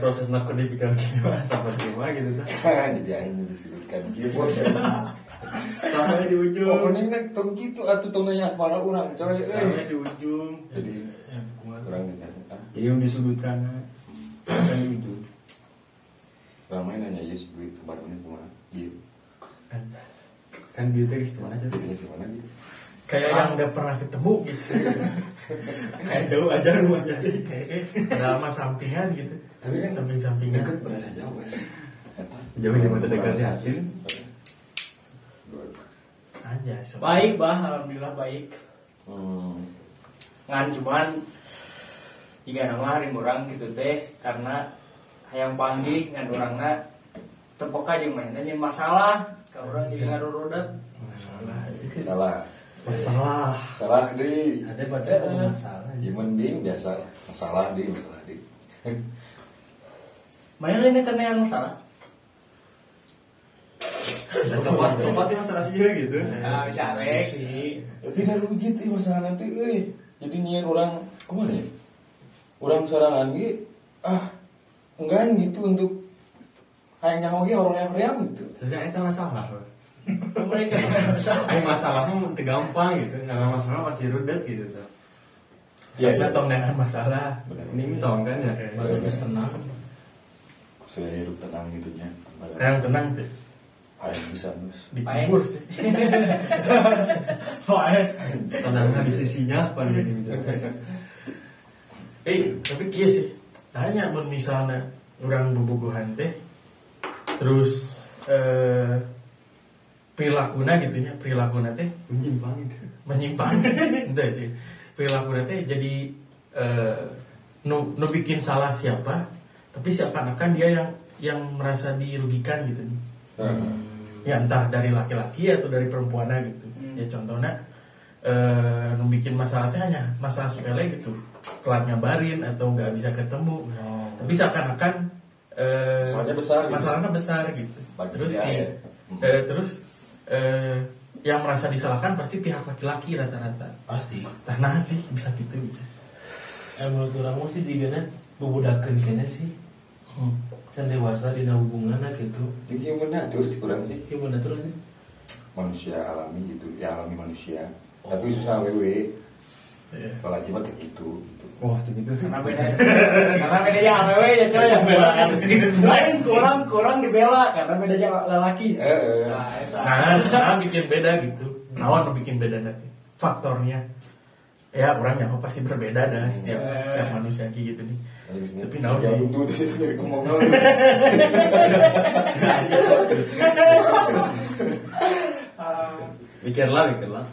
Proses nak kodifikan kima sampai kima gitu dah. jadi aing disebutkan gitu Sampai di ujung. pokoknya nek tong gitu atau tong nanya asmara orang coy Sampai eh. di ujung. jadi kurang Jadi yang disudutkan kan di ujung. ramai nanya ya sih itu baru ini cuma gitu Kan kan gitu guys mana aja. gimana gitu Kayak yang udah pernah ketemu gitu Kayak jauh aja rumahnya. Kayak drama sampingan gitu tapi kan Samping-sampingan dekat berasa jauh Eta. Jauh di mata dekatnya hati. Aja Baik bah, Alhamdulillah baik hmm. ngan cuman jika nama hari orang gitu teh karena hayang panggil ngan orangna tepok aja main aja masalah kalau orang jadi ngarurudat Masalah. salah Masalah. salah di. Ada pada Eh, masalah. ya mending biasa. Masalah di masalah di. Main ini karena yang masalah. Dan sobat sobatnya masalah sih gitu. ah bisa rek sih. Tapi dah rujit eh masalah nanti eh jadi niat orang ke mana ya? Orang sorangan gitu ah enggan gitu untuk hanya nyahogi orang yang riam gitu. Tidak itu masalah. Mereka masalah Ay masalahnya mah teu gampang gitu. Nggak masalah pasti rudet gitu tuh. Iya, karena iya. tong dengan masalah Ini tong kan ya. baru geus tenang saya hidup tenang gitu nya yang tenang tuh Ayo bisa nus dikubur sih soalnya Tenangnya di sisinya apa gitu misalnya. Eh, tapi kia sih. Tanya misalnya orang bobogohan teh terus eh perilakunya gitu nya, perilakunya teh Menyimpang gitu. menyimpang. Ente sih. Perilakunya teh jadi eh nu, nu bikin salah siapa, tapi seakan-akan dia yang yang merasa dirugikan gitu. Ya entah dari laki-laki atau dari perempuannya gitu. Ya contohnya eh nu bikin masalah teh hanya masalah sepele gitu. Kelat ngabarin atau nggak bisa ketemu. Tapi seakan-akan eh, Masalahnya besar gitu. Masalahnya besar gitu. Bagi terus dia, sih, ya. eh, terus eh, yang merasa disalahkan pasti pihak laki-laki rata-rata. pasti. Nah, nah sih bisa gitu gitu. eh, menurut orang sih jigana bebudakan kayaknya sih. Hmm. can dewasa di hubungan gitu. Jadi yang benar terus kurang sih. Gimana terus nih manusia alami gitu ya alami manusia. Tapi susah wewe Iya. apalagi mah kayak gitu. Wah, gitu. Karena beda, karena beda yang awewe ya coy yang bela kan. Lain kurang kurang dibela karena beda yang lelaki. eh, eh. Nah, eta. nah, nah, bikin beda gitu. Nawan bikin beda nanti. Faktornya. Ya orang yang pasti berbeda dah setiap Eh. setiap manusia kayak gitu nih. Tapi Tapi naon sih? Dulu terus itu dari ngomong naon. Mikirlah, mikirlah.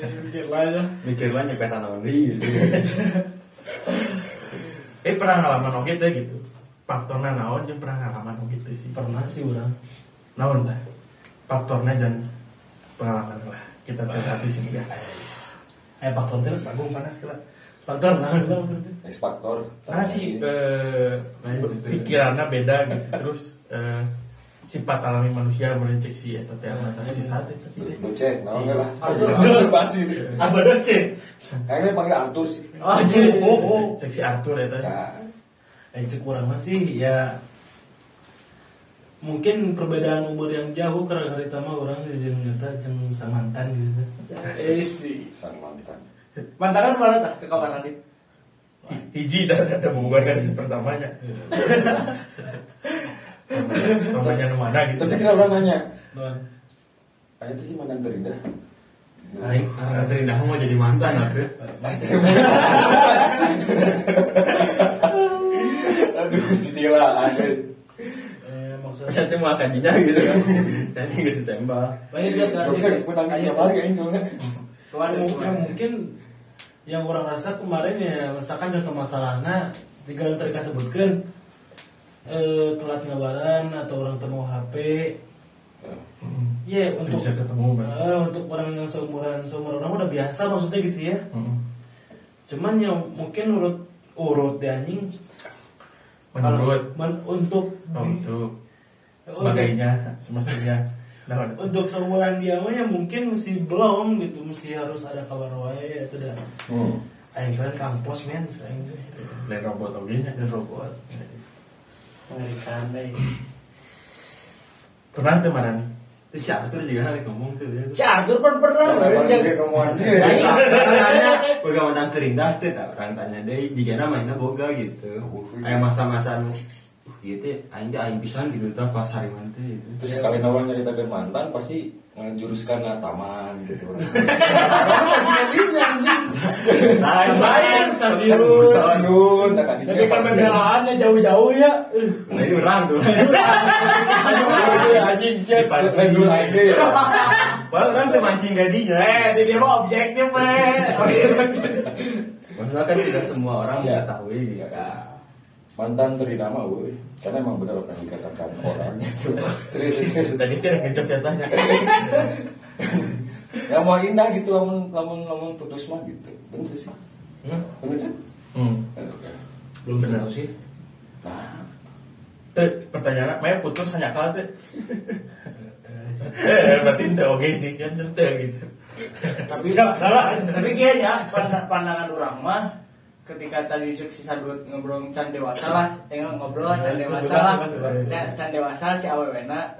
Mikir lah ya. Mikirlah nyepetan naon deui gitu. Eh pernah ngalaman oke teh gitu. Faktornya naon jeung pernah ngalaman oke teh sih. pernah sih orang Naon teh? Faktornya dan pengalaman lah. Kita cerita di sini ya. eh faktor teh Agung panas kela. faktor nah itu maksudnya X faktor. Nah sih eh, pikirannya beda gitu. Terus eh, sifat alami manusia melencek si eta teh mata si sate tapi teh. Docet, naon lah. Arthur. Pasti. Apa docen? Kayaknya panggil Arthur sih. Oh, jadi cek si Arthur eta. Ya, eh cek orang mah sih ya mungkin perbedaan umur yang jauh karena hari mah orang jeung nyata jeung samantan gitu Eh sih. sang mantan. Mantanan mana tah ke kamar nanti? Hiji dan ada hubungan kan pertamanya. Namanya mana gitu. Tapi kira orang nanya, ah itu sih mantan terindah. Aing ah, terindah mau jadi mantan aku. Aduh, Tila, aduh. Eh, maksudnya Pesannya mau kajinya gitu kan. Nanti nggak ditembak. Banyak juga Gak bisa disebut hari aing soalnya. Kemarin yang mungkin yang orang rasa kemarin ya misalkan contoh masalahnya tiga yang tadi sebutkan eh, telat ngabaran atau orang temu HP ya Untuk untuk bisa ketemu eh, untuk orang yang seumuran seumuran orang udah biasa maksudnya gitu ya. Mm. cuman yang mungkin urut urut di anjing Menurut. Men- untuk oh, untuk sebagainya semestinya nah untuk seumuran dia mah ya mungkin mesti belum gitu mesti harus ada kabar wae atau dah Hmm. aing kan kampus men lain robot oke nya robot Mengerikan deh. pernah tuh mana nih Terus si Arthur juga hari ngomong tuh ya. Si Arthur pun pernah Kenapa loh, dia Jeng. ngomong Tanya, dia? bagaimana terindah tuh, tak orang tanya deh, jika mainnya boga gitu. Kayak masa-masa uh, gitu, aing teh aing pisan gitu tah pas hari mantu gitu. Terus sekali nawar nyeritakan mantan pasti ngejuruskan ke taman gitu. Masih ngadilnya anjing. Lain, Lain, stasiun. Stasiun, Jadi pembelaannya jauh-jauh ya. Nah ini orang tuh. Aduh, anjing siap Dipancing. dulu aja ya. Padahal orang tuh mancing gadinya. Eh, di dia mah objektif, eh. Maksudnya kan tidak semua orang Iya. mengetahui gitu. Ya. Mantan terinama woi. Karena emang benar apa yang dikatakan orang gitu. Serius serius. tadi dia ngecok jatahnya Ya mau indah gitu lamun lamun lamun putus mah gitu. Bener sih. hmm? Bener kan? hmm. belum Benar. sih Nah, Tuh, pertanyaan Maya putus hanya kalah tuh eh berarti itu oke sih kan sente gitu tapi salah Tapi kayaknya pand- pandangan orang mah ketika tadi cek si sadut ngobrol can dewasa lah, eh, ngobrol can dewasa lah, Can- dewasa si awewena.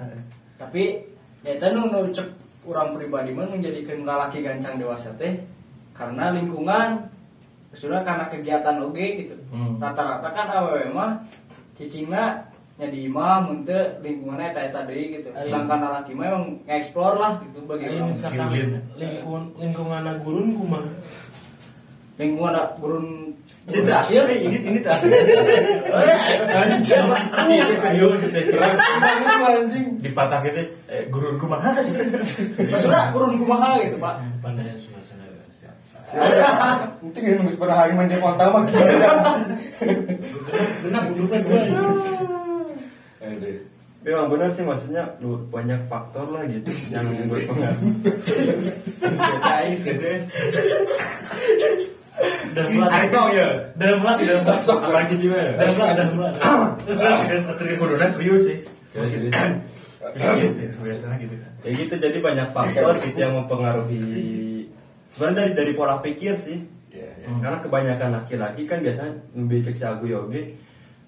Tapi ya itu nu nu cek orang pribadi mah menjadikan lalaki gancang dewasa teh karena lingkungan sudah karena kegiatan oge gitu. Hmm. Rata-rata kan awewe mah cicingna jadi imam untuk lingkungannya eta eta deui gitu. Sedangkan lalaki mah emang nge-explore lah gitu orang. misalkan lingkungan lingkungan gurun kumaha Lingkungan ada burun Ini tuh asli, ini ini tuh asli. si itu serius itu serius. Anjing. dipatah gitu eh, gurunku mah. Sih Maksudnya burun kumaha gitu pak. Pandai suasana siap. Nanti kan nunggu sepeda hari manja kontak mah. Gitu. benar duduknya dua Eh deh. Memang benar sih maksudnya banyak faktor lah gitu yang berpengaruh. Guys gitu ya. Ayo dong ya. dan melat dan melat Sok kurang kecil ya. dan melat dan melat gurunnya serius sih Ya, gitu. gitu biasanya gitu Ya gitu jadi banyak faktor gitu yang mempengaruhi sebenarnya dari dari pola pikir sih. Iya, iya. Karena kebanyakan laki-laki kan biasanya becek si agu yoge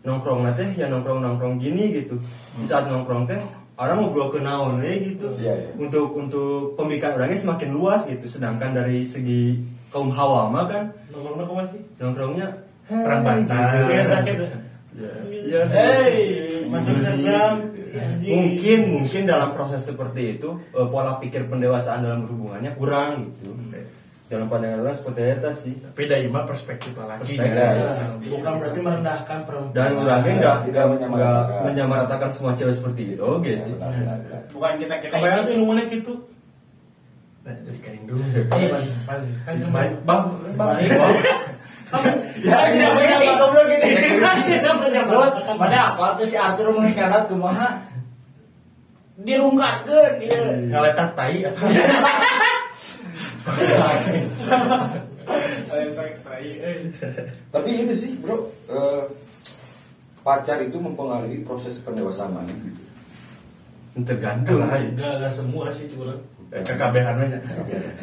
nongkrong teh ya nongkrong nongkrong gini gitu. Di saat nongkrong teh orang ngobrol ke naon gitu. Untuk untuk pemikiran orangnya semakin luas gitu. Sedangkan dari segi kaum hawa mah kan nongkrongnya kok masih nongkrongnya Perang bantal. gitu. Ya, ya, Hey, masuk Instagram. Mungkin mungkin dalam proses seperti itu eh, pola pikir pendewasaan dalam hubungannya kurang gitu. Dalam pandangan orang seperti itu sih. tapi dari mah perspektif laki Perspektif. bukan berarti merendahkan perempuan Dan orangnya nggak nggak menyamaratakan. semua cewek seperti itu, oke Iya, sih. benar. bukan kita kita tuh ilmunya gitu Nah, jadi kain dulu Eh, kan Bang, cuma bang, bang. Ya, siapa yang Ini goblok ini. Buat, pada apa tuh si Arthur mau syarat kumaha dirungkatkeun dia ngaletak tai Tapi itu sih bro, eh, pacar itu mempengaruhi proses pendewasaan gitu. Tergantung sih. Enggak, enggak semua sih cuma kekabehan aja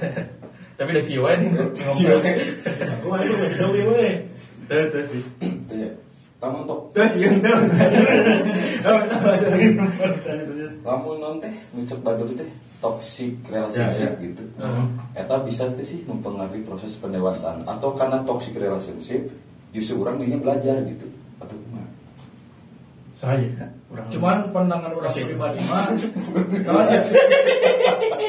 tapi ada siwa nih Siwa. aku aja mau jauh ya Tuh, tuh sih. Itu ya. Kamu tok, Terus yang aja. kamu non teh ngucap batur teh toxic relationship Ya, ya. gitu. Mhm. Eta bisa tuh sih mempengaruhi proses pendewasaan atau karena toxic relationship justru orang dirinya belajar gitu atau? Saya kurang Cuman pandangan orang pribadi mah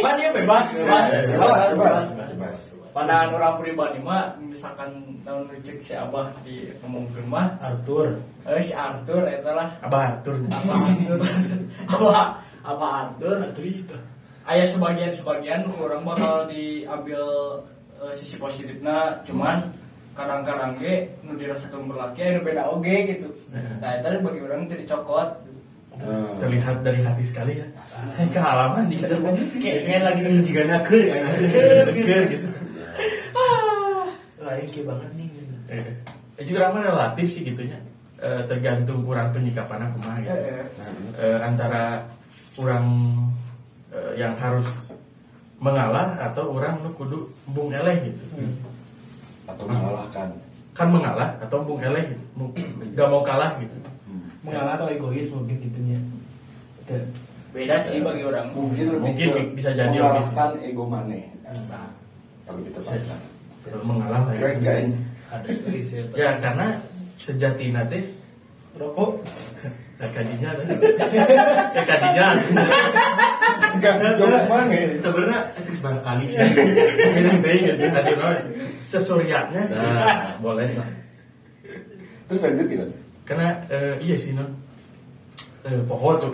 Kan dia bebas, bebas, Bebas, bebas, bebas, bebas. Pandangan orang pribadi mah misalkan tahun cek si Abah di ngomongkeun mah Arthur. Eh si Arthur eta lah abah atur Abah Arthur. Abah Abah Arthur. Itu. Aya sebagian-sebagian orang bakal diambil eh, sisi positifnya. Cuman kadang-kadang ge nu dirasakan berlaki anu beda oge gitu. Nah. Itu bagi orang itu dicokot. Nah, terlihat dari hati sekali ya. Kehalaman di Kayaknya lagi juga naker ya. Keur gitu. Lain kayak banget nih. Eh, eh, juga ramah relatif sih gitunya. Eh, tergantung kurang penyikapan aku mah gitu. Eh, Eh, antara kurang eh, yang harus mengalah atau orang nu kudu bung eleh gitu. Mengalahkan. Kan mengalah atau bung eleh gitu. Mu- gak mau kalah gitu Hmm. mengalah atau egois mungkin gitunya Itu. beda sih bagi orang Mungkin lebih Mungkin bisa jadi mengalahkan ego maneh. Nah, kalau kita. Kalau mengalah lah ya. saya ya karena sejati nate rokok kadinya kadinya Enggak jokes mana? Sebenarnya itu barangkali sih. Minum teh gitu. Aduh, no, sesuryanya Nah, boleh lah. Terus lanjut gitu. karena eh, iya sih non eh, pohon tuh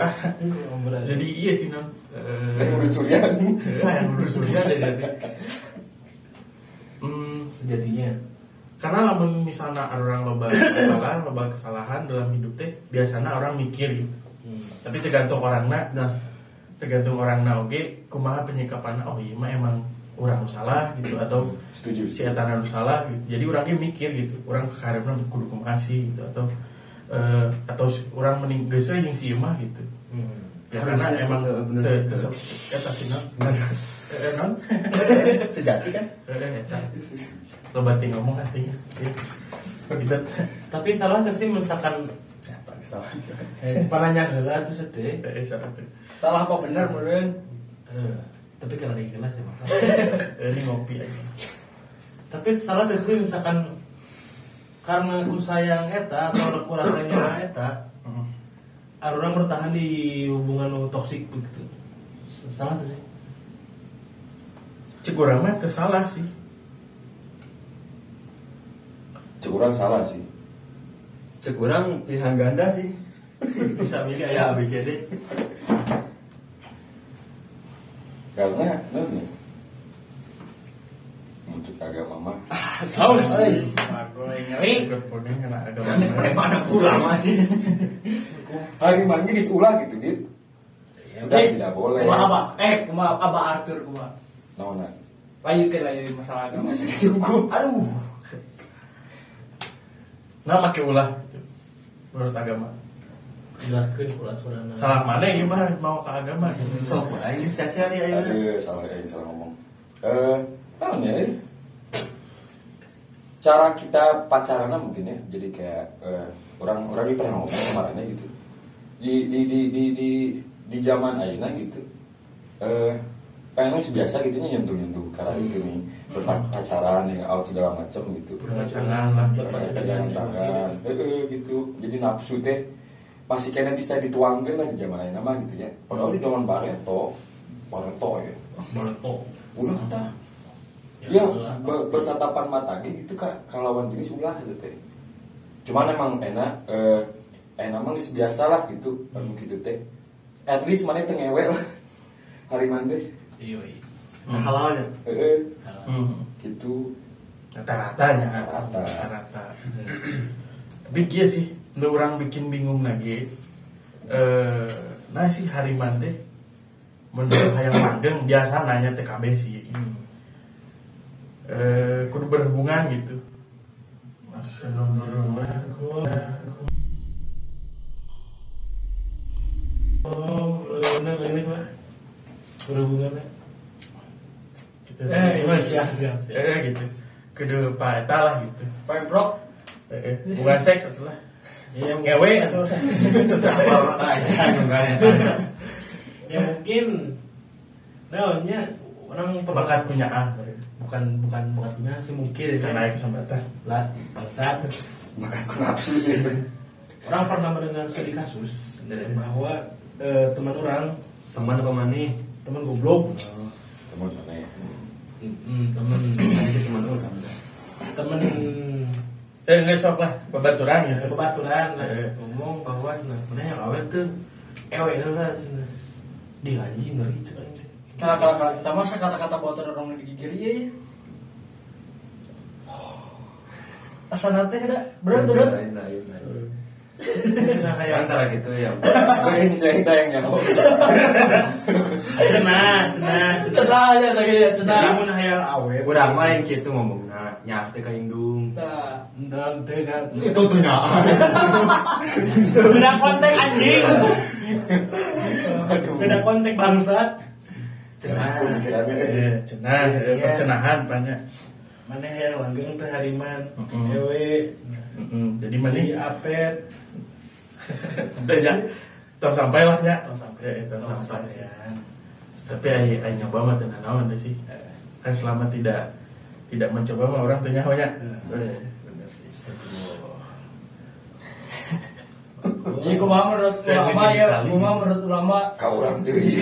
jadi iya sih non eh, Yang udah curian. eh, yang udah surya deh jadi hmm, sejatinya karena lamun misalnya orang loba kesalahan loba kesalahan dalam hidup teh biasanya orang mikir gitu. Tapi tergantung orangnya. Nah, tergantung orang na oge kumaha penyikapan oh iya mah emang orang salah gitu atau Setuju. si etana nu salah gitu. Jadi orangnya mikir gitu orang karirna kudu kumaha sih gitu atau eh, atau orang mending geus we jeung si ieu mah gitu. Ya Harus karena geus, emang eh, sok eta sih non. Eh, sejati kan? Lo batin ngomong artinya. Gitu. Tapi salah sih misalkan? Ya, tak salah. eh terus teh Eh, salah tuh. salah apa bener meureun Eh, tapi kalau lagi kelas ya ini ngopi aja. Tapi salah sih misalkan karena aku sayang eta atau aku rasanya eta Hmm. orang bertahan di hubungan toksik begitu. Salah sih? Cek urang mah teu salah sih Cukuran salah sih. Cek orang pilihan ganda sih. Bisa milih ya ABCD. Karena, nih. Untuk agama mah. Nyeri Ikut kuning kena agama Mana pulang masih? Hari mandi disulah gitu gitu. Sudah Eh, tidak boleh. kumaha apa eh kumaha Abah Arthur kumaha Naona. lanjutkan lagi masalah agama aduh nah make ulah gitu. menurut agama jelaskan pula surana salah mana gimana mau ke agama gitu. Sok aing cacar ya aing. Aduh, salah eh, salah ngomong. Eh, naon ya? eh? Cara kita pacaran mungkin ya. Jadi kayak eh, orang orang ini pernah ngomong kemarinnya gitu. Di di di di di di zaman ayeuna gitu. Eh, kan emang biasa gitu nya nyentuh-nyentuh karena itu nih berpacaran yang out segala macam gitu. Berpacaran lah, Berpacaran tangan. Eh, eh, gitu. Jadi nafsu teh masih kena bisa dituangkan lah di zaman ayeuna mah gitu ya. Padahal di zaman Bareto, Bareto ya. meletok Ulah tah. Ya, ber- bertatapan mata gitu itu kak kalawan jenis ulah gitu teh. Cuman emang enak eh enak emang biasa lah gitu anu gitu teh. At least mana teu ngewe lah. Hari mandi. Iya iya. Nah, halalnya. Heeh, hmm. gitu. rata-ratanya. Rata. rata tapi kia sih untuk orang bikin bingung lagi. Eh nah si hariman teh menurut hayang langgeng biasa nanya TKB sih. Eh kudu berhubungan gitu. Oh benar ini pak berhubungannya Gitu. eh iya, siap siap siap. Eh gitu. Kudu pak eta lah gitu. Pemprov eh, eh, bukan seks atuh lah. Iya, ngewe atau aja enggak ya mungkin. Naonnya orang bakat punya ah bukan bukan bukan punya sih mungkin. Karena kesempatan lah bangsa ku nafsu sih. orang pernah mendengar studi kasus bahwa eh, teman orang teman apa mana teman goblok. Teman mana ya? hmm, teman aja teman orang teman Eh nggak sok lah, pembaturan gitu. kebaturan lah. Eh. ngomong bahwa cenah mana yang awet tuh? Ewe lah cenah di anjing ngeri ini. Kalau kalau kalau kita masa kata-kata buat orang di gigi ya. Asal nanti ada. Berat tuh antara gitu ya. Gue ini saya kita yang nyawa. cenah cenah. Cenah aja tadi ya jadi cenah. mun hayang awet kurang mah yang gitu ngomong nah nyah teh ka indung. Nah, dan teh itu tuh nyah beda kontek anjing. Beda kontek bangsat. Pikirannya eh. Eh, cenah, eh, Iya. percenahan banyak. mana yang langgeng teh hariman. Ewe. Jadi mana? jadi apet Udah ya, tong sampai lah ya. Tong sampai. Eh, tong Tong sampai. sampai, ya. Tapi ay, ay nyoba mah tenang naon deh sih. Kan selama tidak tidak mencoba mah orang tanya banyak. Bener sih. Jadi kumaha menurut ulama ya, sekali. kumaha menurut ulama Kau orang deui.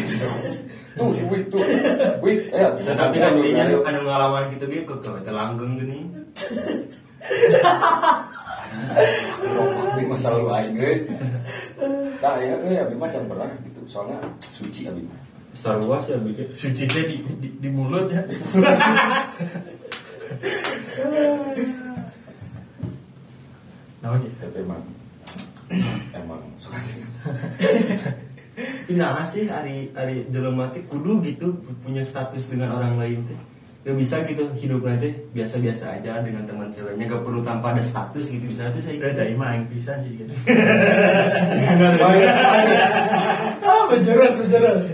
Tuh si Wit tuh. Wit eh. tapi kan dia anu anu ngalaman gitu gitu kok langgeng gini Rokok di masa lalu aing euy. Tah ya euy abi mah can pernah gitu. Soalnya suci abi mah. besar luas ya bikin Suci teh di, di, di mulut ya. Naon ya? Tapi emang emang suka Nah sih hari hari jelema kudu gitu punya status dengan orang lain teh. Gak bisa gitu hidup nanti biasa-biasa aja dengan teman ceweknya gak perlu tanpa ada status gitu bisa tuh saya Udah dari mah aing pisan sih gitu. ah berjelas berjelas.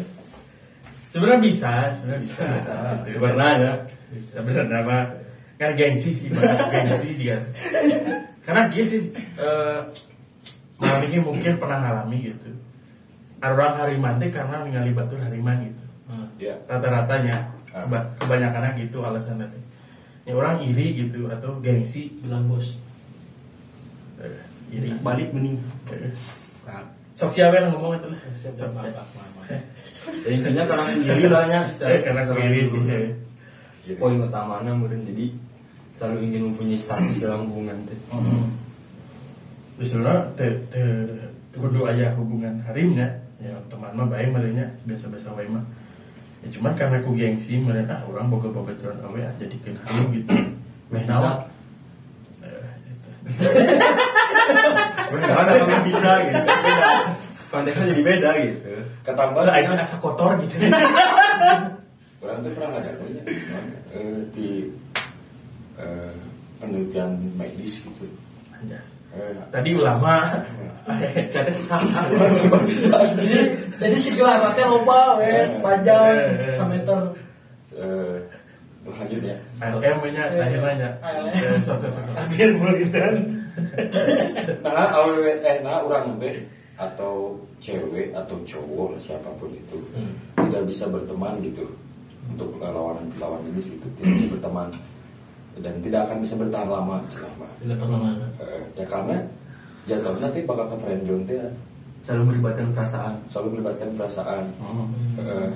Sebenarnya bisa, sebenarnya bisa. Bisa. Pernah ya? Bisa sebenarnya mah kan gengsi sih, Pak. gengsi juga. Karena dia sih eh malam ini mungkin pernah ngalami gitu. Orang hariman teh karena ningali batur hariman gitu. Ya. Rata-ratanya Ah. keba- kebanyakan gitu alasannya. Ya orang iri gitu atau gengsi bilang bos eh, iri. Balik mending. Eh, Sok siapa yang ngomong itu lah. siap siap siapa. Ya, intinya karena iri lah ya. Eh, karena iri sih. Poin utamanya mungkin jadi selalu ingin mempunyai status dalam hubungan teh. Hmm. Di sebenarnya te, te, kudu aya hubungan harimnya ya teman mah baik merenya biasa-biasa wae mah ya cuman karena ku gengsi meren ah orang boga-boga terus awe ah jadikan harim gitu meh naon Eh, gitu. Karena kalau bisa gitu. Beda. Konteksnya jadi beda gitu. Ketambah Lah aing asa kotor gitu orang tuh pernah ada punya eh, di eh, penelitian medis gitu. Anjas. Tadi ulama Saya salah sih. bisa Jadi gelar teh loba wes panjang Eh, eh. sameter. eh, lanjut ya. ALM nya akhirnya nya ALM. Eh, sok sok sok biar mulian Nah, awet eh nah orang teh atau cewek atau cowok siapa pun itu tidak bisa berteman gitu untuk lawan lawan jenis itu tidak bisa berteman dan tidak akan bisa bertahan lama. Tidak pernah Eh, ya karena jatuhnya nanti bakal ke friendzone teh Selalu melibatkan perasaan. selalu melibatkan perasaan. Hmm. Eh,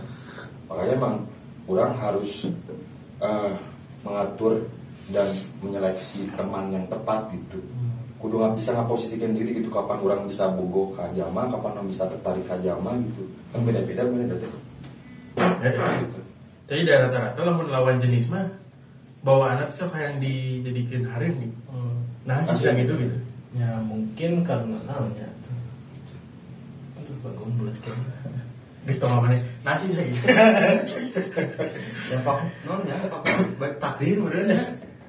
makanya emang orang harus eh, mengatur dan menyeleksi teman yang tepat gitu. Kudu nggak bisa ngaposisikan diri gitu kapan orang bisa bogo ke jama kapan orang bisa tertarik ke jama gitu. Kan beda beda beda beda gitu Jadi dari rata-rata lamun lawan jenis mah bawa anak sok yang dijadikan harim nih. Nah, sih yang itu gitu. ya mungkin karena namanya aduh bangun bulat kan Geus tong mana? Nah, sih gitu. Ya pak, non ya pak, baik takdir meren ya.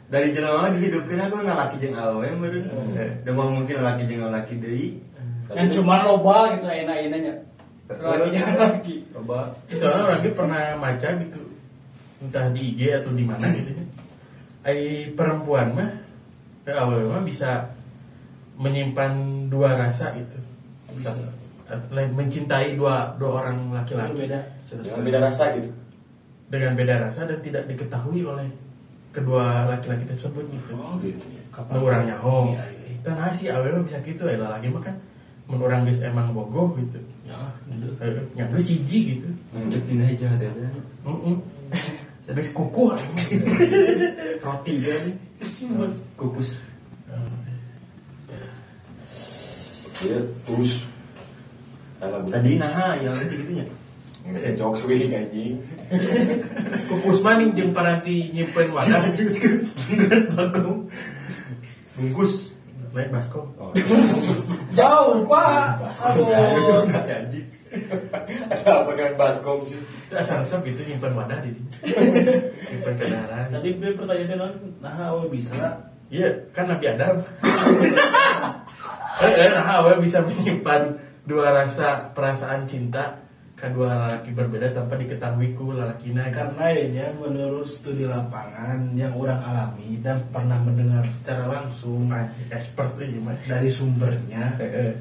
Dari jelema dihidupkeun aku ngalaki jeung awewe meren. Dan mau mungkin laki jeung laki deui. Yang cuma loba gitu enak-enaknya. Lagi lagi. Coba Soalnya orang itu pernah maca gitu, entah di IG atau di mana gitu. Ai perempuan mah, eh, awal mah bisa menyimpan dua rasa gitu. Bisa. Lain mencintai dua dua orang laki-laki beda dengan beda rasa gitu dengan beda rasa dan tidak diketahui oleh kedua laki-laki tersebut gitu Oh gitu ya. nu orang nyaho Iya, iya. dan sih awewe bisa gitu ya lagi mah kan mun orang geus emang bogoh gitu Ya, gitu. Eh, nya geus hiji gitu cek dina hijau teh jadi kukuh roti kan kukus. Iya, terus. Tadi nah ya gitu gitunya. Eh, jokes wih anjing. kukus maning jeung paranti nyimpen wadah. Bungkus bagong bungkus. Lain baskom Oh. Jauh, Pak. ya Aduh. ya anjing Ada apa dengan baskom sih? itu asal resep gitu nyimpen wadah di nyimpen kendaraan Tadi gue pertanyaannya non, nah awe bisa iya kan Nabi Adam eh, nah awe bisa menyimpan dua rasa perasaan cinta kedua lelaki berbeda tanpa diketahui ku lelakina gitu. karena ya menurut studi lapangan yang orang alami dan pernah mendengar secara langsung Ah, expert dari sumbernya Eh, eh.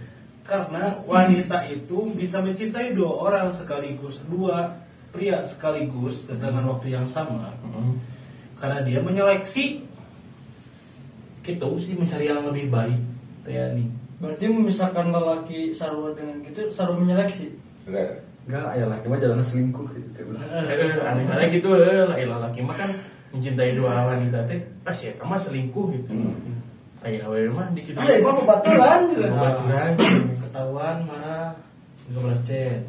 Karena wanita itu bisa mencintai dua orang sekaligus dua pria sekaligus dengan waktu yang sama Mm. karena dia menyeleksi gitu sih mencari yang lebih baik kayak nih Berarti misalkan lelaki sarua dengan gitu, sarua menyeleksi. Bener. Enggak, ya laki mah jalan selingkuh gitu. Eh, eh, aneh-aneh gitu eh, lah lelaki mah kan mencintai dua wanita teh pas ya mah selingkuh gitu Hmm. Aya awewe mah di kitu. Ah, ibu bebaturan gitu. Bebaturan. ketahuan marah nggak balas chat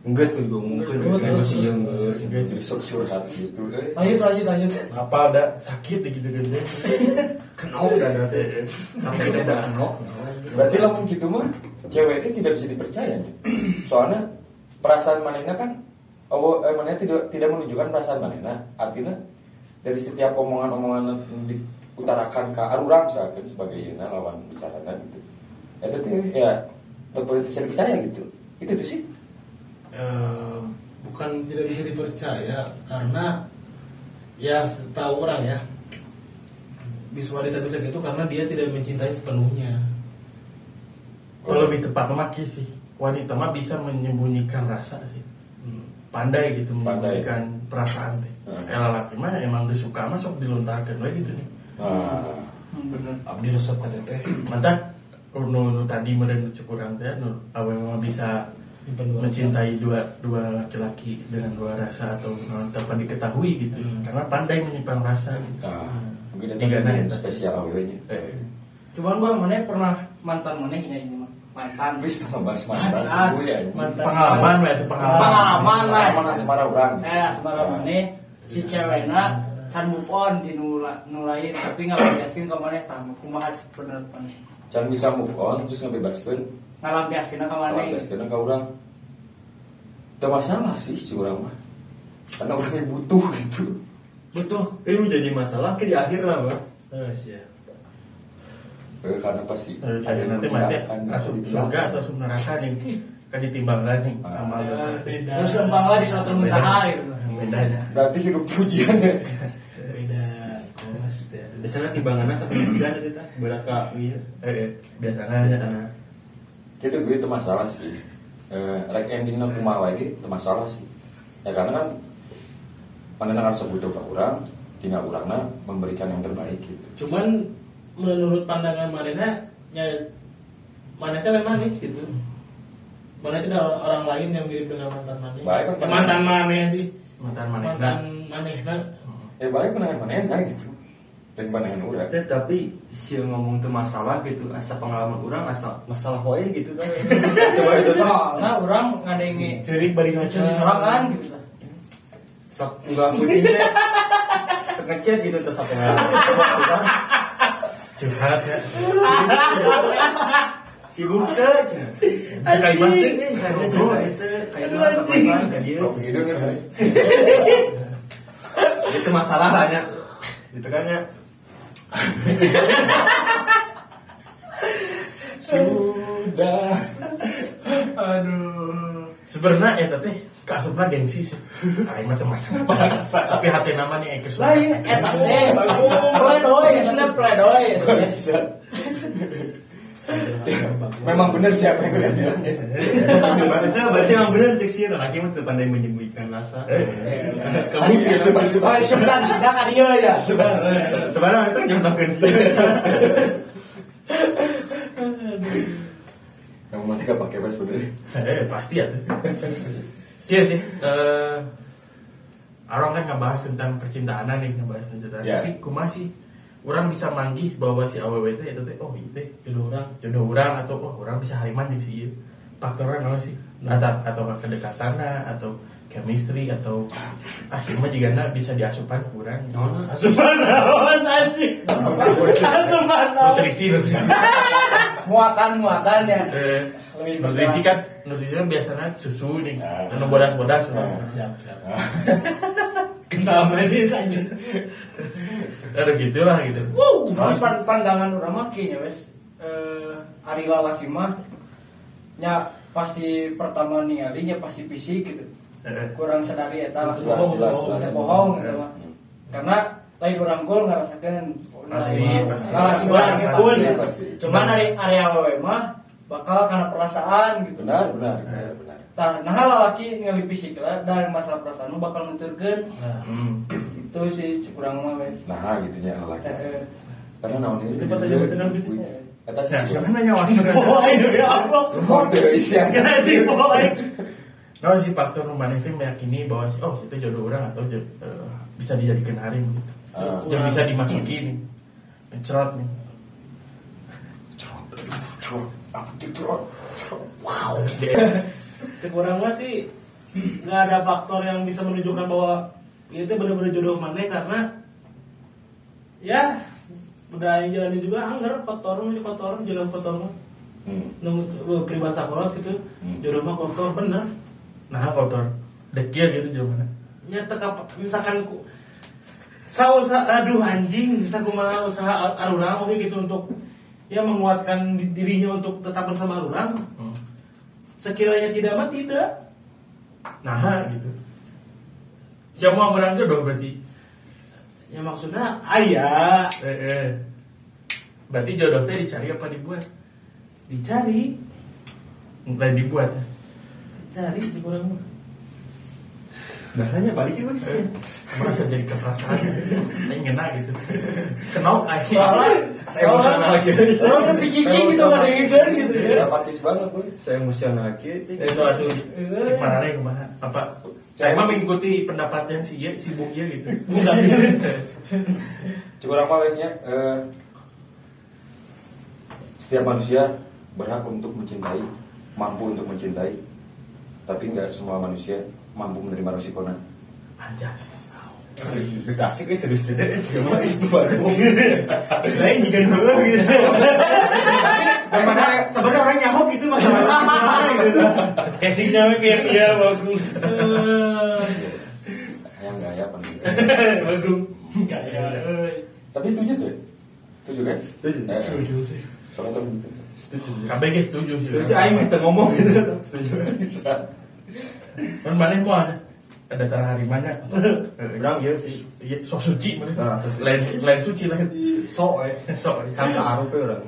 Enggak tuh gue mungkin sih yang enggak. enggak. Jadi sok curhat gitu. Eh. Lanjut, lanjut, lanjut. Apa ada sakit gitu gitu. Kenal udah ada teh. Tapi Tapi udah udah kenal. Berarti lamun gitu mah cewek itu tidak bisa dipercaya. Soalnya perasaan manehna kan oh, eh, manehna tidak tidak menunjukkan perasaan manehna. Artinya dari setiap omongan-omongan yang diutarakan ke arurang misalkan sebagai na, lawan bicara gitu. Ya itu ya tetap bisa dipercaya gitu. Itu tuh sih. Eh, bukan tidak bisa dipercaya karena ya setahu orang ya bisa wanita bisa gitu karena dia tidak mencintai sepenuhnya Kalau lebih tepat maki sih wanita mah bisa menyembunyikan rasa sih. Pandai gitu Pandai. menyembunyikan perasaan teh. Hmm. Eh, lelaki mah emang geus suka mah sok dilontarkeun we gitu nih. Nah, Hmm, bener. abdi resep ka teteh Mantap nu, nu tadi meureun cek urang teh nu awewe mah bisa mencintai dua dua laki-laki dengan dua rasa atau tanpa diketahui gitu Hmm. karena pandai menyimpan rasa gitu. nah mungkin Tiga yang nah, spesial awalnya. Eh, Cuman gua mana pernah mantan mana ini ini mah. Mantan. Wis nama bahas mantan gue ya. mantan pengalaman lah itu pengalaman. Pengalaman lah. Pengalaman asmara urang. Eh, sebagai mana si cewekna can move on di nula nulain tapi ngalampiaskeun ka maneh tah kumaha bener maneh. Can bisa move on terus ngebebaskeun Ngalampiaskeun ka maneh. Ngebebaskeun ka urang. Tidak masalah sih si urang mah. Karena orangnya butuh gitu. butuh Tapi lu jadi masalah ke di akhir lah, Bang. eh sih ya Eh, Karena pasti Eh, Ada nanti mati ada surga atau asup neraka nih kan ditimbangkan nih Ah. amal beda Terus lembanglah di suatu gitu. Bedanya. Berarti hidup pujian ya. ya Biasanya timbangannya sampai cilan tadi tah. Berat ka ieu. Eh, eh, biasanya Biasanya. Itu gue itu masalah sih. Eh, rek endingnya kumaha wae ge itu masalah sih. Ya karena kan pandangan rasa butuh ke urang, tinggal urangna memberikan yang terbaik gitu. cuman menurut pandangan Marina ya mana kan memang nih gitu mana itu ada orang lain yang mirip dengan mantan maneh Baik, kan, Ya, mantan maneh di mantan maneh. mantan maneh nah Eh baik pandangan manehna gitu. Dan pandangan urang. Teh, tapi si ngomong tuh masalah gitu, asa pengalaman orang asa masalah wae gitu kan. Coba itu tuh. Soalnya orang ngadengi cerik bari curi ngaca sorangan gitu. Sok enggak putihnya. Sok ngechat gitu terus apa pengalaman. Curhat ya. Sibuk ke. Kayaknya sih itu kayak mana papasan ka dia. Oh, gitu kan. Hai. Itu masalahnya. Gitu kan ya. Sudah. Aduh. Sebenarnya ya teh kasupna gengsi sih. Aing mah masalah. Tapi hati nama nih Eke Lain eta teh. Pledoy, sana pledoy. Memang benar siapa yang kalian bilang ya. Maksudnya berarti yang benar cek sih laki mah tuh pandai menyembunyikan rasa. Eh, Kamu ya bersih Oh, sebentar sidang kan iya ya. Sebenarnya itu nyontohkan sih. Kamu mana gak pakai pas bener? Eh, pasti ya. Iya sih. Eh, orang kan ngebahas tentang percintaan nih, ngebahas percintaan. Ya. Tapi kumaha sih? Orang bisa manggih bahwa si AWW itu itu teh oh itu teh jodoh orang jodoh orang atau oh orang bisa hariman di sih faktornya apa sih? Atau atau kedekatan atau chemistry atau asli mah juga bisa diasupan kurang. Asupan naon anjing. Asupan naon nutrisi nutrisi. Muatan muatan ya. Eh, Lebih nutrisi kan nutrisi kan biasanya susu nih Ah. anu bodas bodas siap siap kental medis aja ada gitulah gitu Wow, pan- pandangan orang mah kayaknya wes eh, ari lalaki mah nya pasti pertama ningali nya pasti fisik gitu. Kurang sadari eta lah. Jelas, bohong, jelas, bohong, jelas. bohong gitu mah. Karena lain orang gol ngerasakan Pasti, pasti. lalaki Pun, orang pun. pasti. Pasti. Cuman dari area awewe mah bakal karena perasaan gitu. Benar, nah lalaki ngali fisik lah dari masalah perasaan bakal nuturkeun. hmm. Itu sih kurang mah wes. Nah, gitunya lelaki. Eh, eh. Karena naon ini. Itu gitu. Eta sih. Nah, siapa nanya waktu bawa ini ya Allah Mode isian. anjing bawa Nah, si faktor rumah itu meyakini bahwa oh itu jodoh orang atau eh, bisa dijadikan harim gitu. Ah. Yang bisa dimasuki nih. Mencerot nih. Cerot, aduh, cerot. Apa cerot? Cerot. Wow. Sekurang mah sih nggak ada faktor yang bisa menunjukkan bahwa itu benar-benar jodoh mana karena ya udah jalan juga anggar kotor mah kotor jalan kotor mah Hmm. nunggu peribahasa kolot gitu Hmm. jodoh mah kotor bener Nah, faktor dekia gitu jawabannya. ya teka misalkan ku sa usaha aduh anjing bisa kumaha usaha arurang oke gitu untuk ya menguatkan di- dirinya untuk tetap bersama arurang Hmm. Sekiranya tidak mah tidak Nah, gitu. Siapa mau orang jodoh berarti? ya maksudnya ayah Eh, eh. Berarti jodoh teh dicari apa dibuat? dicari Lain dibuat. cari kurang mah nanya balik ya, Bang. Merasa jadi keperasaan. Ini ngena gitu. Kenal aja. Soalnya Saya emosional gitu. Orang lebih cicing gitu nggak ada gitu gitu ya. Dramatis banget, boy. Saya emosional gitu. Eh, soal tuh cek mana nih ke mana? Apa? Saya mah mengikuti pendapat yang si Ye, si Bung Ye gitu. Cukup apa wesnya? Eh, setiap manusia berhak untuk mencintai, mampu untuk mencintai, tapi nggak semua manusia mampu menerima resikonya. Anjas. Kita asik ya serius gitu. Gimana itu. Lain juga dulu gitu. Daripada sebenarnya orang nyamuk gitu masalah gitu. casingnya kayak dia bagus Yang nggak ya penting. bagus kayak eh, Tapi setuju tuh? Setuju kan? Setuju. Eh, setuju sih kan Setuju. KBG setuju sih. Setuju aing teu ngomong gitu. Setuju. bisa. Kan mana mau ada ada tanah harimanya. Orang iya sih. Iya, sok suci mana? Ah. Lain lain suci lain. Sok eh. Sok. Hamka arup ya orang.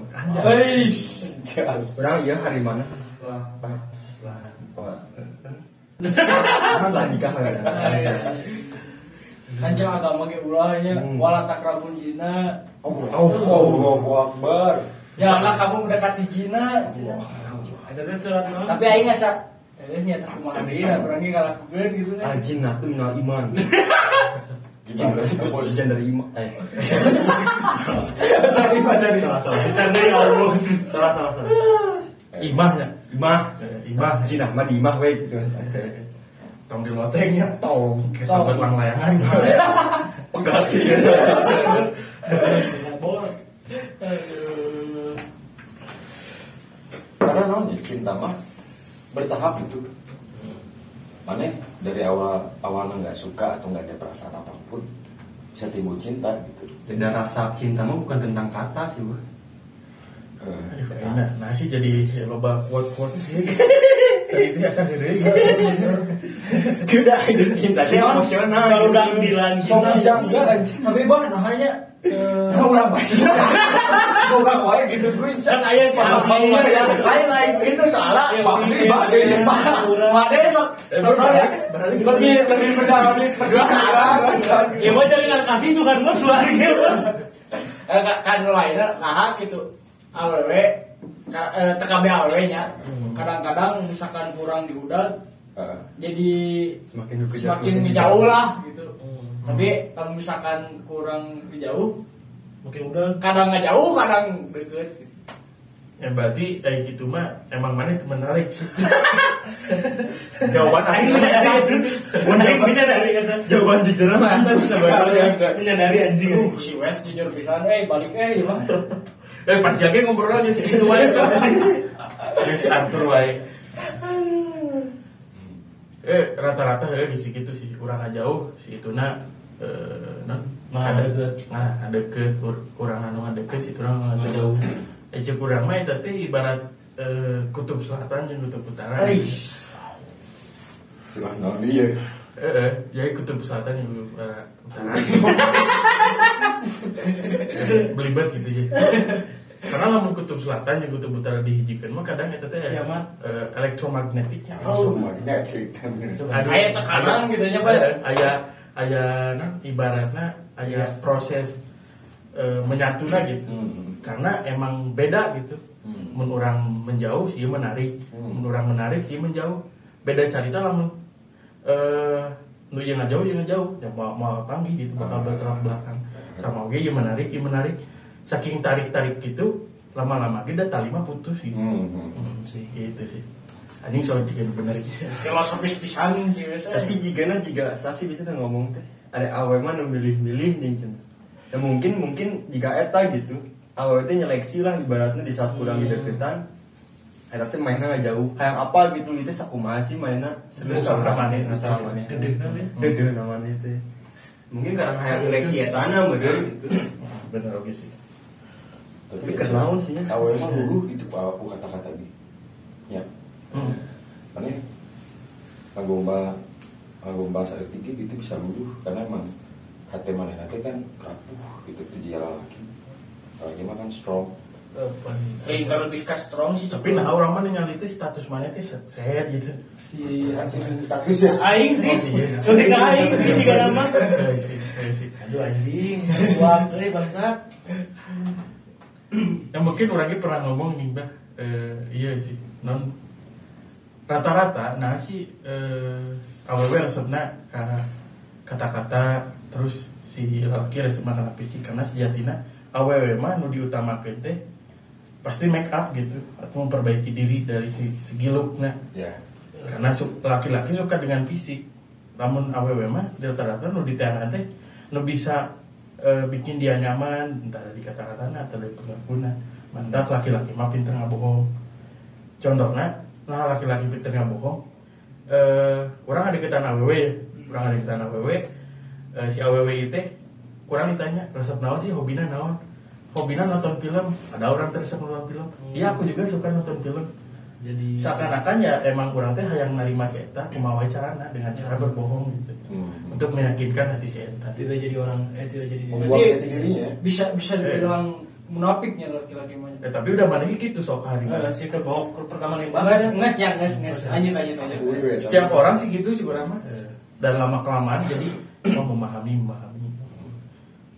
Eish, jelas. Orang iya hari mana setelah setelah apa? Setelah nikah kan. Kancing agama ge ulahnya Hmm. wala takrabun zina. Oh, Allahu Akbar. Janganlah kamu mendekati non Tapi aing asa eh kumaha deui urang ngalakukeun gitu kan. Itu minal iman. Gimana sih dari iman. Eh, Cari cari. salah salah. bercanda ya Allah Salah salah salah. Imahnya. Imah. Eh, Imah. Cina mah di imah we gitu. Tong di lotengnya tong ke Tong. sahabat lang layangan. Pegal gitu. Ya, bos. Karena non ya, cinta mah bertahap gitu. Mana dari awal awalnya nggak suka atau nggak ada perasaan apa pun bisa timbul cinta gitu. Beda rasa cinta mah bukan tentang kata sih, Bu. Eh, Nah, nah sih jadi si loba quote quote sih. Tadi itu asa gede. Kuda itu cinta emosional. Kalau udah jangga anjing. Tapi bah nahanya eh, Ulah baca. Ulah wae gitu gue. Kan aya si Paham iya, ya, ya. lain lain itu salah. Bang ini- Bade, Bade sok sok ya. Lebih lebih mendalami percintaan. Ya mau jadi nggak kasih suka gue keluarga bos. Eh, ka- kan lainnya nah gitu. AWW eh, TKB AWW nya. Kadang-kadang misalkan kurang di udang Heeh. jadi Semakin semakin semakin jauh lah gitu. Hmm. Tapi kalau misalkan kurang jauh, Mungkin udah kadang nggak jauh, kadang deket. Gitu. Ya berarti kayak gitu mah emang mana itu menarik sih. Jawaban Aing akhirnya menyadari Aing menyadari kata Jawaban jujur mah anjing sebenarnya. Menyadari anjing Uh, si Wes jujur pisan, eh balik eh gimana? Eh pas lagi ngobrol aja si itu wae. Jeung si Arthur wae. Eh rata-rata ya di situ sih urang jauh si itu na eh non Nah, deket. Nah, deket ur- urang anu deket si itu urang jauh. Eh cek urang mah teh ibarat eh, kutub selatan jeung kutub utara. Aish. Silah naon dia. Eh, eh, jadi kutub selatan yang kutub utara. utara. Belibet gitu ya. Karena lamun kutub selatan yang kutub utara dihijikan mah kadang eta teh eh, elektromagnetiknya. Langsung mah magnetik. Adu- Aya tekanan gitu nya, Pak. Aya aya aya nah, ibaratnya aya proses eh, menyatuna gitu. Hmm. Karena emang beda gitu. Hmm. Mun orang menjauh sih menarik, Hmm. mun orang menarik sih menjauh. Beda cerita lamun eh nu yang jauh yang jauh ya mau mau panggil gitu bakal Ah. bertolak belakang sama oke yang menarik yang menarik saking tarik tarik gitu lama-lama kita tali mah putus gitu Hmm. hmm. Hmm, sih gitu sih anjing soal jika bener gitu Filosofis pisan sih eh. Tapi jika na jika sasi bisa tuh ngomong teh ada awe mah nu milih-milih nih cen. Ya mungkin mungkin jika eta gitu awe teh nyeleksi lah ibaratnya di saat kurang di deketan. Eta teh mainnya nggak jauh. Kayak apa gitu itu sakumaha sih mainnya serius Usaha sama maneh. usaha maneh. Dedeh namanya. Dedeh namanya teh. Mungkin karena hayang nyeleksi eta na bener gitu. bener oke sih Tapi kenaun sih nya. Awe mah dulu gitu Pak aku kata-kata di. Ya. Hmm. Mana? Ngagomba ngagomba saat tinggi gitu bisa luluh karena emang hati mana nanti kan rapuh gitu tuh jalan lagi. Lagi mah kan strong. Eh, kalau lebih ke strong sih tapi nah orang mah ningali teh status mana teh se- sehat gitu Si Kan sih status ya. Aing sih. Oh, iya. Ketika Aing sih juga nama. Sih, sih. Aduh anjing, buat eh bangsat. Ya mungkin orangnya pernah ngomong nih bah, eh, iya sih, non rata-rata, nah sih eh, aww resepna ka- kata-kata terus si laki resepna kana fisik karena sejatinya aww mah nu diutamakeun teh pasti make up gitu atau memperbaiki diri dari si segi looknya. Ya. karena su- laki-laki suka dengan fisik namun aww mah rata-rata nu diteangan teh nu bisa eh, bikin dia nyaman entah dari kata-kata atau dari pengakuan mantap laki-laki mah pinter ngabohong. Contohnya nah laki-laki pinter ngabohong eh orang ada ketan aww ya orang ada ketan aww eh, si aww itu kurang ditanya resep naon sih? Hobinya naon? Hobinya nonton film. Ada orang teresep nonton film. Iya aku juga suka nonton film Jadi seakan-akan ya emang kurang teh yang nerima si eta kumaha carana dengan cara berbohong gitu Hmm. untuk meyakinkan hati si eta tidak jadi orang eh tidak jadi Membuat Berarti- sendirinya. bisa bisa dibilang munafiknya laki-laki mah. Eh, tapi udah mana gitu sok hari Eh, si kebohong pertama nih Nges bang. nges ya nges nges lanjut lanjut. setiap orang sih gitu sih kurang mah dan lama kelamaan jadi mau memahami memahami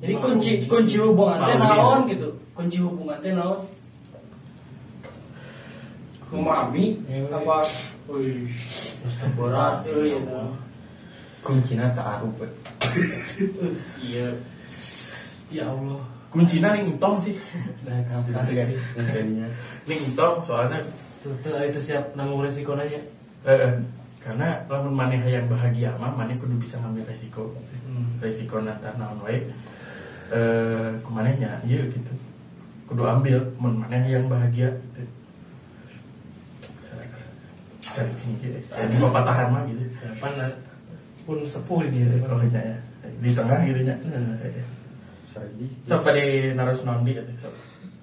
Jadi kunci kunci hubungan teh naon gitu. Kunci hubungan teh naon? Memahami apa? Wih, berat eta. Kuncinya tak arup. we. Iya. ya Allah kuncinya nih entong sih Nah, kamu kan jadinya. nih entong soalnya tuh itu siap nanggung resiko nanya. eh, karena lamun maneh yang bahagia mah maneh kudu bisa ngambil resiko Hmm. resiko nanti naon wae eh kumanehnya iya gitu kudu ambil mun maneh yang bahagia gitu. Sini gitu jadi pepatahan mah gitu Siapa na pun sepuh dia. oh iya ya. Di tengah gitu nya Sorry. so pada narus nondi gitu so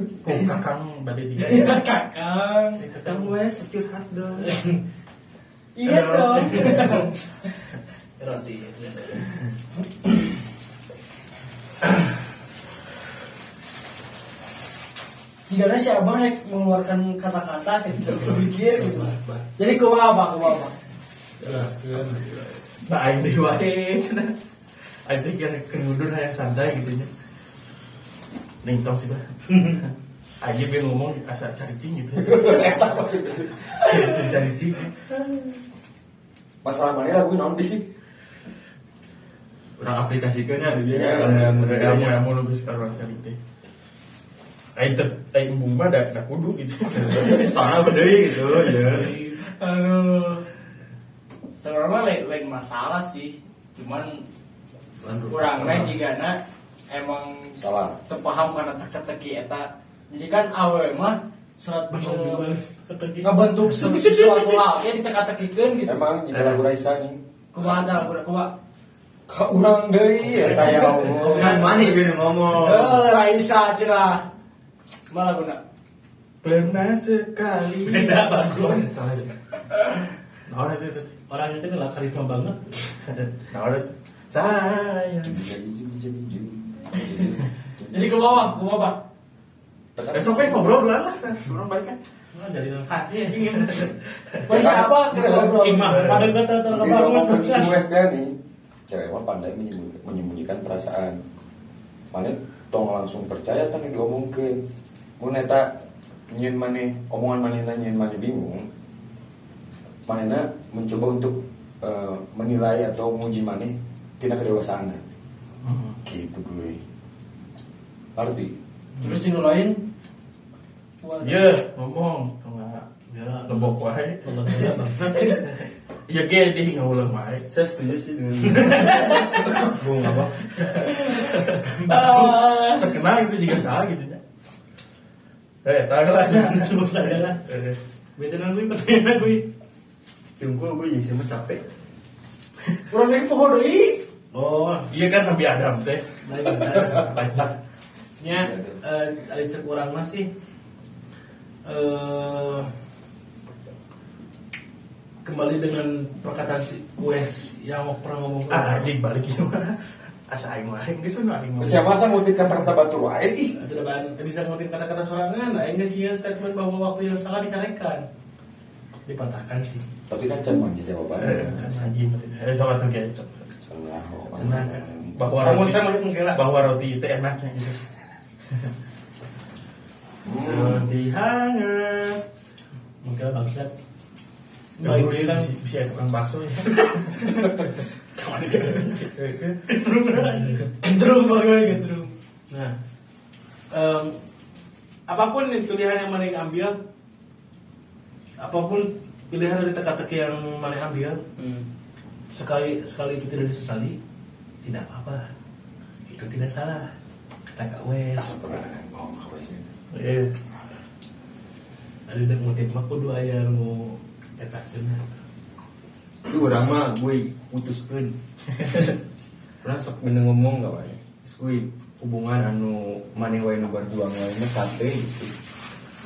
oh kakang pada di Kakang. Ketemu wes curhat dong. Iya. Dong. Roti. Jika si abang mengeluarkan kata-kata gitu, berpikir gitu. Jadi kumaha apa, kumaha apa? Nah, aing teh wae cenah. Aing teh kira hayang santai gitu nya. Ning tong sih, Bah. Aja be ngomong asa caricing gitu. Caricing sih. Masalah mana lagu naon sih? Orang aplikasikannya dia. Ya, ada Kamu modalnya. yang mau nunggu sekarang sekali teh. Aing teh aing embung mah da da kudu gitu. Soalnya beda gitu ya. Aduh. Sebenarnya lain, lain masalah sih. Cuman kurangnya jika emang Salah. terpaham karena teka-teki eta. Jadi kan awe mah surat eh, ngebentuk se- sesuatu hal ya diteka-tekikeun gitu. Emang jika lagu Raisa nih. Kumaha tah kumaha kumaha. Ka urang deui eta ya Allah. Kan mana dia ngomong. Eh Raisa cenah. Malah guna. Pernah sekali. Beda, bagus. Salah. Nah, itu itu. Orang itu lah karisma banget. Nah, itu. Sayang. Jadi ke bawah, ke bawah. Besok pengen ngobrol dulu lah. Orang balik kan. Nah, nangkas ya. ngobrol. Imah, pada kata West nih, cewek mah pandai menyembunyi- menyembunyikan perasaan. Mana tong langsung percaya tang yang diomongkeun. Mun eta nyeun maneh omongan manehna nyeun maneh bingung. Manehna mencoba untuk eh, menilai atau menguji maneh tina kedewasaan. Gitu gue. Arti Terus nu lain. Iya, ngomong. Tengah. Ya, Lebok wae. dia. Iya ge dia ngeuleum wae. Saya setuju sih dengan Bung apa? Ah, Sekena itu juga salah gitu ya. Eh, tak lah. Sebut saja lah. Eh, Beda nang gue pertanyaan gue. Tunggu gue jadi sama capek. Urang deui poho deui. Oh, Iya kan Nabi Adam teh. lain lah. Banyak. Ya, eh, ada cek orang masih eh kembali dengan perkataan si Wes yang pernah ngomong Ah, anjing balik gimana? Asa aing mah aing geus nu aing ngomong. Siapa masa ngutip kata-kata batur wae ih. tidak ban- tidak bisa ngutip kata-kata sorangan nah ini sih statement bahwa waktu yang salah dicarekan dipatahkan sih Tapi kan can manja jawabannya. anjing. Eh, sama tuh kayak. Cenah, oh, kan. bahwa Kamu roti bahwa roti itu enaknya gitu. Hmm. Roti hangat. mungkin bangsat baik dia kan tukang bakso ya. Kamu ada gendrum banget gendrum. Nah apa pun pilihan yang mana yang ambil apa pun pilihan dari teka-teki yang mana yang ambil sekali sekali itu tidak disesali tidak apa itu tidak salah. Kata Kak Wes. Asa pernah ngomong Wes. Iya. ada udah ngutip mah kudu aya nu eta benar Itu orang mah gue putuskan. Pernah sok bener ngomong gak wae. Gue hubungan anu maneh wae nu berjuang wae mah kate gitu.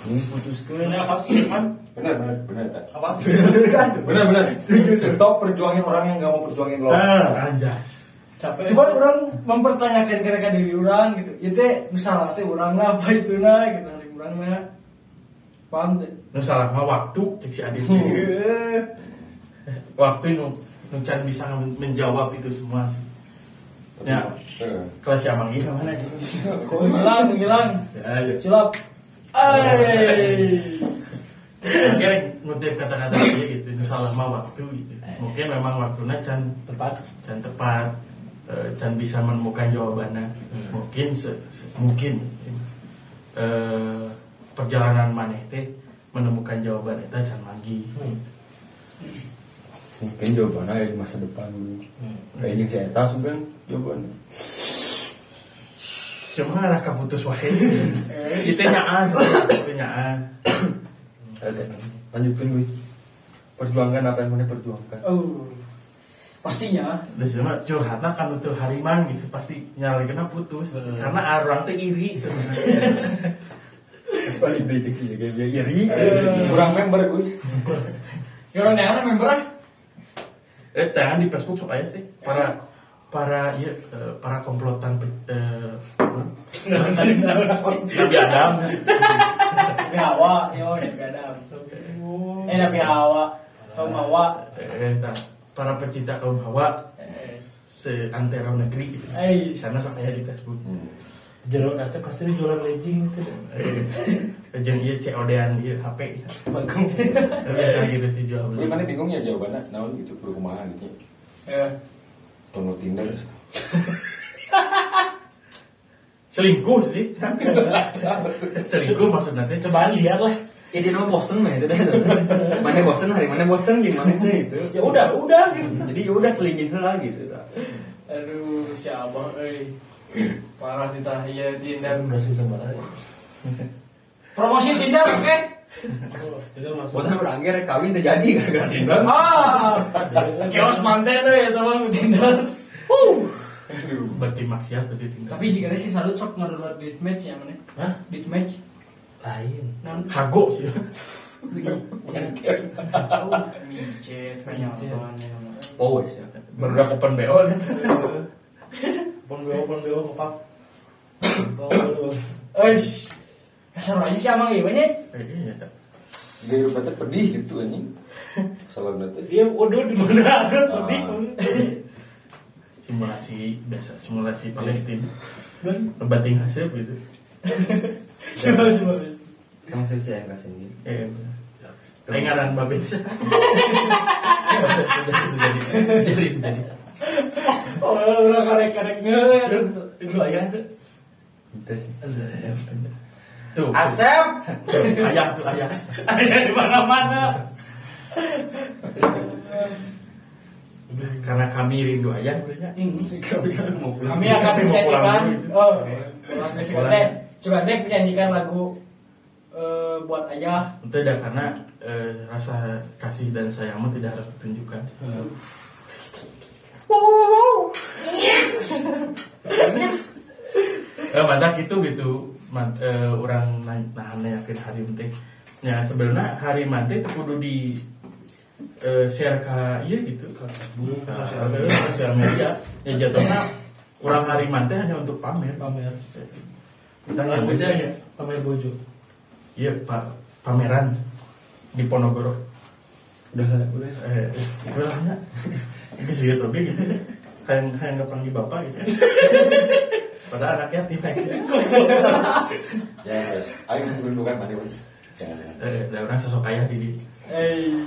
Ini putuskan. ini apa sih kan tak? apa sih Bener kan? Benar, benar. Setuju. Stop perjuangin orang yang gak mau perjuangin lo. Ah, Anjas. capek Cuman orang mempertanyakan kira-kira diri orang gitu. Itu misalnya teh orang lah apa itu lah gitu hari orang mah. Paham teh? Nu salah mah waktu cek si Adit. waktu nu nu can bisa menjawab itu semua. Tapi, Ya. eh, Kelas si Amang ini mana? Kok ngilang, ngilang. ya, ya. Silap. Ay. Akhirnya ngutip kata-kata dia gitu. Nu salah mah waktu gitu. Mungkin memang waktunya can tepat dan tepat eh, dan bisa menemukan jawabannya mungkin se- se- mungkin eh, perjalanan maneh teh menemukan jawaban itu can lagi Mungkin jawabannya ada di masa depan dulu. Kayaknya si Eta kan jawabannya. siapa arah kaputus wae itu nyaan itu nyaan Oke, lanjutkan gue. Perjuangkan apa yang mana perjuangkan. Oh. Pastinya. dan siapa curhatnya kan itu hariman gitu pasti nyala kena putus karena orang teh iri sebenarnya paling becek sih kayak dia iri. kurang member gue. Ya orang yang member ah. Eh jangan di Facebook sok aya teh para para iya eh, para komplotan eh, Nabi Adam. Nabi Hawa, yo Nabi Adam. Eh Nabi Hawa, kaum Hawa. eh, nah, para pecinta kaum Hawa. Eh, seantero negeri gitu. Eh. sana sok aya di Facebook Jero nanti pasti jualan legging gitu. eh jeung ieu COD-an ieu HP Bagong. tapi ya gitu sih jual Ini beli mana bingungnya jawabannya, naon gitu perlu kumaha gitu. eh, Download Tinder. selingkuh sih selingkuh maksudnya teh Cobaan lihat lah. Ya dia nama bosen mah itu dah. Mana bosen hari mana bosen gimana itu itu. Ya udah, udah gitu. Jadi ya udah selingin heula gitu. aduh si Abah euy. Parah sih tah ieu Tinder. Udah sih sama aja. Promosi Tinder oke? Tinder masuk. Bukan akhirnya kawin terjadi gara-gara Tinder. Ah, kios manten euy eta mah Tinder. Berarti maksiat berarti tinggal Tapi jika sih salut sok ngedownload deathmatch ya mana? Hah? Deathmatch. Lain. Non. hago sih Oh, micet banyak soalnya. Powers ya. baru udah open BO Pon beo, pon beo, ngepap. Kau Eish. Kasar aja sih amang ieu nya. Iya, tak. Gaya rupanya pedih gitu anjing. Salah nanti. Dia udah di mana aja tadi. simulasi biasa simulasi Palestina Dan ngebating hasil gitu coba coba. Kamu bisa yang kasih ini. eh Tengaran babit jadi jadi jadi Oh, udah karek-karek ngeueur. Itu ayah tuh. Itu sih. tuh Asep. ayah tuh ayah Ayah di mana-mana. karena kami rindu ayah sebenarnya Kami akan Tapi mau pulang menyanyikan oh, pulang. Coba teh menyanyikan lagu eh, buat ayah. itu dah karena eh, rasa kasih dan sayang mah tidak harus ditunjukkan eh mantap gitu gitu. Man- eh, orang na- nahan yakin hari teh ya sebenarnya hari mantep itu kudu di eh, share ke iya gitu ke Facebook, ke sosial media. ya jatuhnya orang hari mantep hanya untuk pamer. Pamer. kita nggak bojo ya. Pamer bojo. iya pak pameran di Ponorogo. Udah udah. eh gue lah ya ini sih oke gitu yang yang nggak panggil bapak gitu padahal anaknya tim Ya, guys. Ayo masih berdukan mana, Mas? Jangan, jangan. eh ada orang sosok ayah di Eh,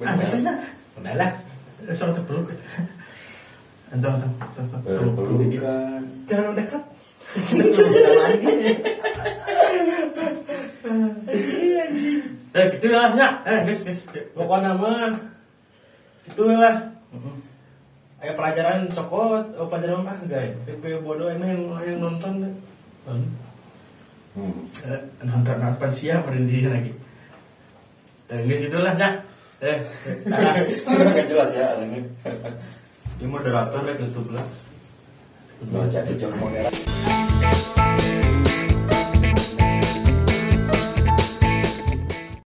ah biasanya Udah lah. eh, sama terpeluk gitu entah entah entah dia Berpelukan. Jangan dekat. Jangan lagi. eh gitu lah ya eh guys guys Pokoknya mah itu lah. Kayak pelajaran cokot, oh, pelajaran apa guys? PP bodoh ini yang yang nonton deh. Hmm. Eh, nonton apa sih ya berhenti lagi eh guys itulah ya eh ah. Sudah nggak jelas ya ini. Dia moderator ya YouTube lah. Lo jadi jauh moderator.